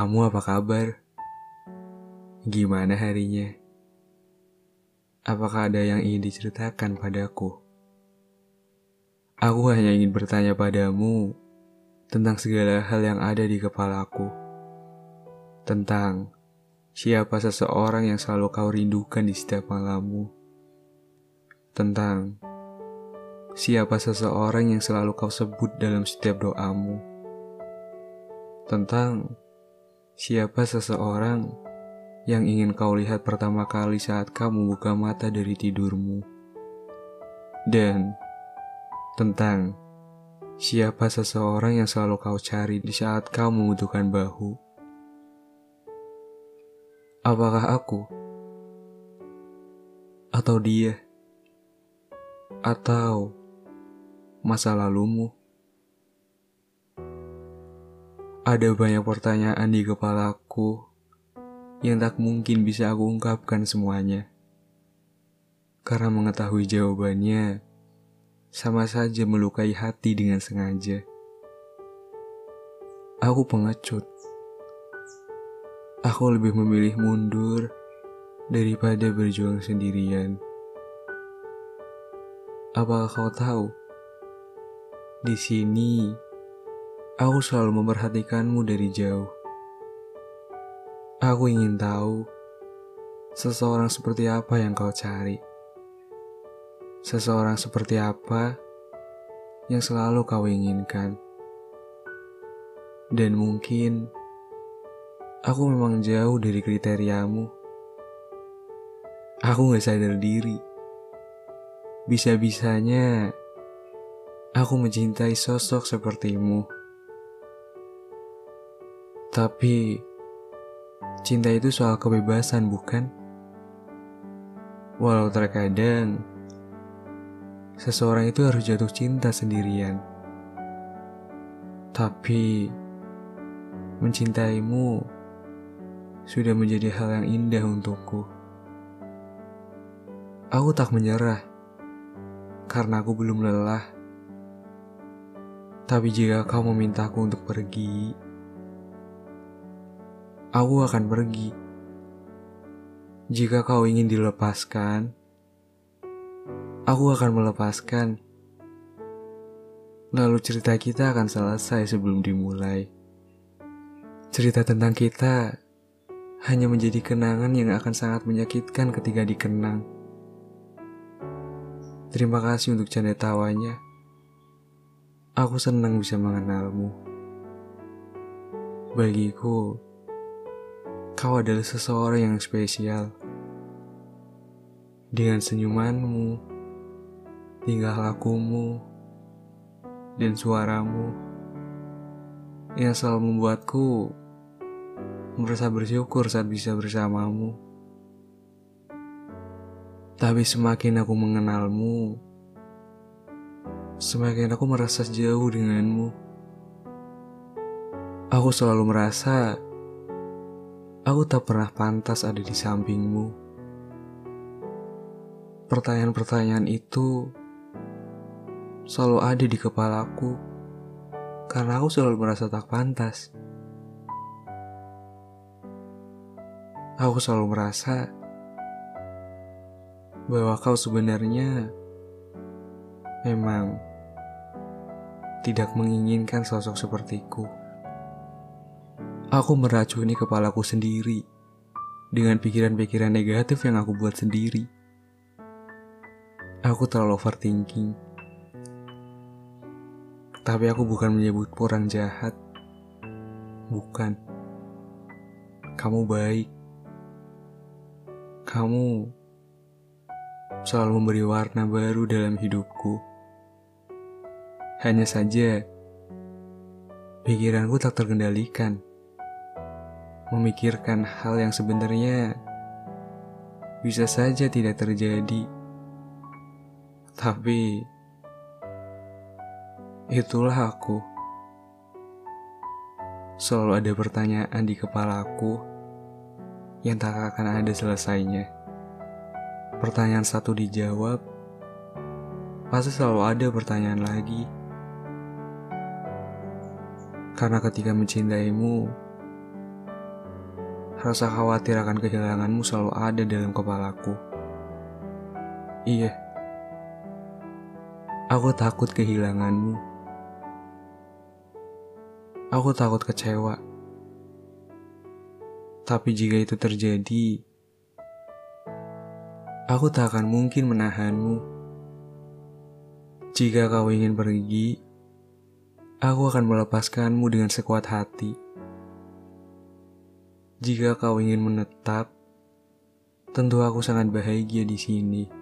Kamu apa kabar? Gimana harinya? Apakah ada yang ingin diceritakan padaku? Aku hanya ingin bertanya padamu tentang segala hal yang ada di kepalaku. Tentang siapa seseorang yang selalu kau rindukan di setiap malammu. Tentang siapa seseorang yang selalu kau sebut dalam setiap doamu. Tentang siapa seseorang yang ingin kau lihat pertama kali saat kamu buka mata dari tidurmu. Dan tentang siapa seseorang yang selalu kau cari di saat kau membutuhkan bahu. Apakah aku? Atau dia? Atau masa lalumu? Ada banyak pertanyaan di kepalaku yang tak mungkin bisa aku ungkapkan semuanya. Karena mengetahui jawabannya, sama saja melukai hati dengan sengaja. Aku pengecut. Aku lebih memilih mundur daripada berjuang sendirian. Apakah kau tahu? Di sini, aku selalu memperhatikanmu dari jauh. Aku ingin tahu seseorang seperti apa yang kau cari. Seseorang seperti apa yang selalu kau inginkan. Dan mungkin aku memang jauh dari kriteriamu. Aku gak sadar diri. Bisa-bisanya aku mencintai sosok sepertimu. Tapi Cinta itu soal kebebasan, bukan? Walau terkadang seseorang itu harus jatuh cinta sendirian, tapi mencintaimu sudah menjadi hal yang indah untukku. Aku tak menyerah karena aku belum lelah. Tapi jika kau memintaku untuk pergi, aku akan pergi. Jika kau ingin dilepaskan, aku akan melepaskan. Lalu cerita kita akan selesai sebelum dimulai. Cerita tentang kita hanya menjadi kenangan yang akan sangat menyakitkan ketika dikenang. Terima kasih untuk canda tawanya. Aku senang bisa mengenalmu. Bagiku, Kau adalah seseorang yang spesial. Dengan senyumanmu, tingkah lakumu, dan suaramu yang selalu membuatku merasa bersyukur saat bisa bersamamu. Tapi semakin aku mengenalmu, semakin aku merasa jauh denganmu. Aku selalu merasa Aku tak pernah pantas ada di sampingmu. Pertanyaan-pertanyaan itu selalu ada di kepalaku karena aku selalu merasa tak pantas. Aku selalu merasa bahwa kau sebenarnya memang tidak menginginkan sosok sepertiku. Aku meracuni kepalaku sendiri dengan pikiran-pikiran negatif yang aku buat sendiri. Aku terlalu overthinking. Tapi aku bukan menyebut orang jahat. Bukan. Kamu baik. Kamu selalu memberi warna baru dalam hidupku. Hanya saja, pikiranku tak terkendalikan memikirkan hal yang sebenarnya bisa saja tidak terjadi. Tapi itulah aku. Selalu ada pertanyaan di kepalaku yang tak akan ada selesainya. Pertanyaan satu dijawab, pasti selalu ada pertanyaan lagi. Karena ketika mencintaimu, rasa khawatir akan kehilanganmu selalu ada dalam kepalaku. Iya, aku takut kehilanganmu. Aku takut kecewa. Tapi jika itu terjadi, aku tak akan mungkin menahanmu. Jika kau ingin pergi, aku akan melepaskanmu dengan sekuat hati. Jika kau ingin menetap, tentu aku sangat bahagia di sini.